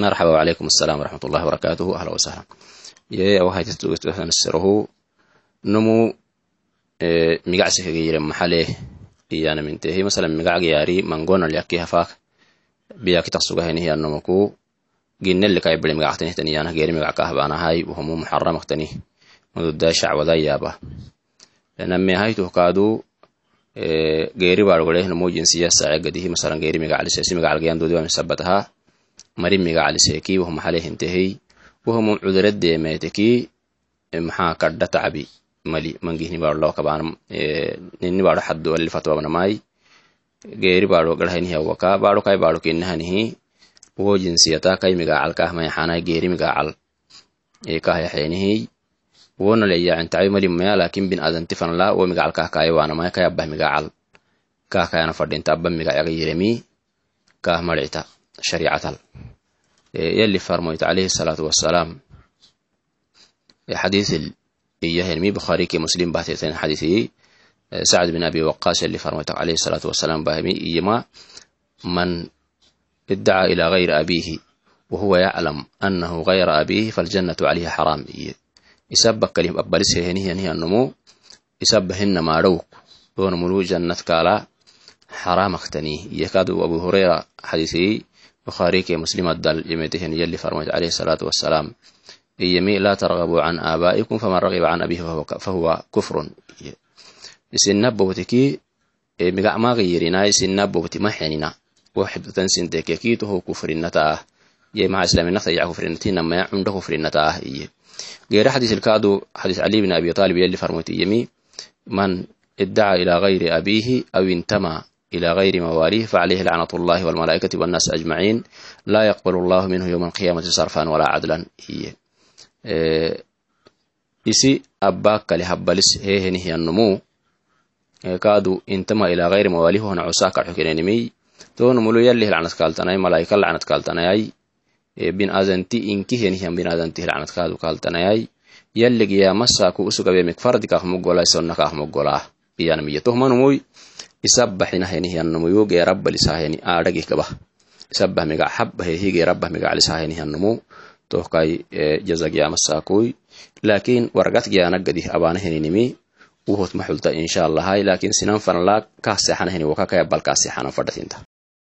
marxaba wacalaykum asalaam waraxmat ullahi wabarakaatuhu ahla wasahla yee numu migacsi yire maxale iyanamintehi masalan migacg yari mangonal yakki hafaak biyakitaq sugahenihiyanumuku ginellikai biri migactanihtan iyanah geeri migac wuhumu muxaramaktani mududa shacwadayaba namehaytuh kaadu geeri bargolehnumu jinsiya sacegadihi masalan geeri migaclisesi migacalgayandodiwamisabataha mari migacliseki wuhu maxale hintehey. Wuhumu cuduradeemeteki maxaa kadha tacbi mali mangihni baro xaddu alli fatwabnamai geeri baro garhainihawaka baro kai baro kinahanihi wo jinsiyata kai migacal kahmayaxanai geeri migacal kahyaxenihi wona leyaacin tacabi mali maya laakiin bin adanti fanla wo migacal kahkaye wanamai kai abbah migacal kahkayana fadhinta abba migacaga yiremi. Kah maricta sharicatal yalli farmoyta alayhi salaatu wassalaam. Xadiisil iyahelmi bukhari ke muslim bahteten xadiisi sacd bin abi waqas yalli farmoyta alayhi salaatu wassalaam bahmi iyama man iddaca ila gayri abihi wahuwa yaclam annahu gayra abihi faljannatu calayhi xaraam iye isabba kalim abbalishehenihianihanumu isabba hinna maadhowk doona mulu jannat kaala xaraamaktani iyakadu abu hurayra xadiisi bukhari ke muslim addal yemetehen yalli farmoyta alayhi salaatu wassalaam iyami laa targabuu can aabaa'ikum faman ragiba can abihi fahuwa kufrun. Isinna bowtiki migacmaga yirina isinna bowti maxenina waxibtan sinteke kiitoho kufrinata ah ye maxa islaminakta yaca kufrinatina maya cunda kufrinata ah iye geera xadiisilkaadu xadiis cali bin abi talib yalli farmoyti iyami man iddaca ila gayri abihi aw intama إلى غير مواليه فعليه لعنة الله والملائكة والناس أجمعين لا يقبل الله منه يوم القيامة صرفا ولا عدلا هي isi abbaa kale habbalis heehenihi annumuu kaadu intama ilaa gayri mawaalihona cusaa kaxukinenimiy toonu mulu yallih lacnad kaaltanay malaika lacnad kaaltanayay bin azanti inkihenihian bin azantih lacnad kaadu kaaltanayay yallig yaamasaaku usugabemik fardi kaahmugolay sonna kaahmugolaa iyanamiya tohmanumuy isabbaxinahenihiannumuyu geerabbalisaheni aadhagih kabah isabbah migac habbahehi geerabbah migaclisahenihiannumu tohkai jazag yamasaakuy laakiin wargat giyanaggadih abaanaheninimi wuhut maxulta insha allahai laakiin sinan fanala kaasexanaheni wakakaya balkaasexanan fadhatinta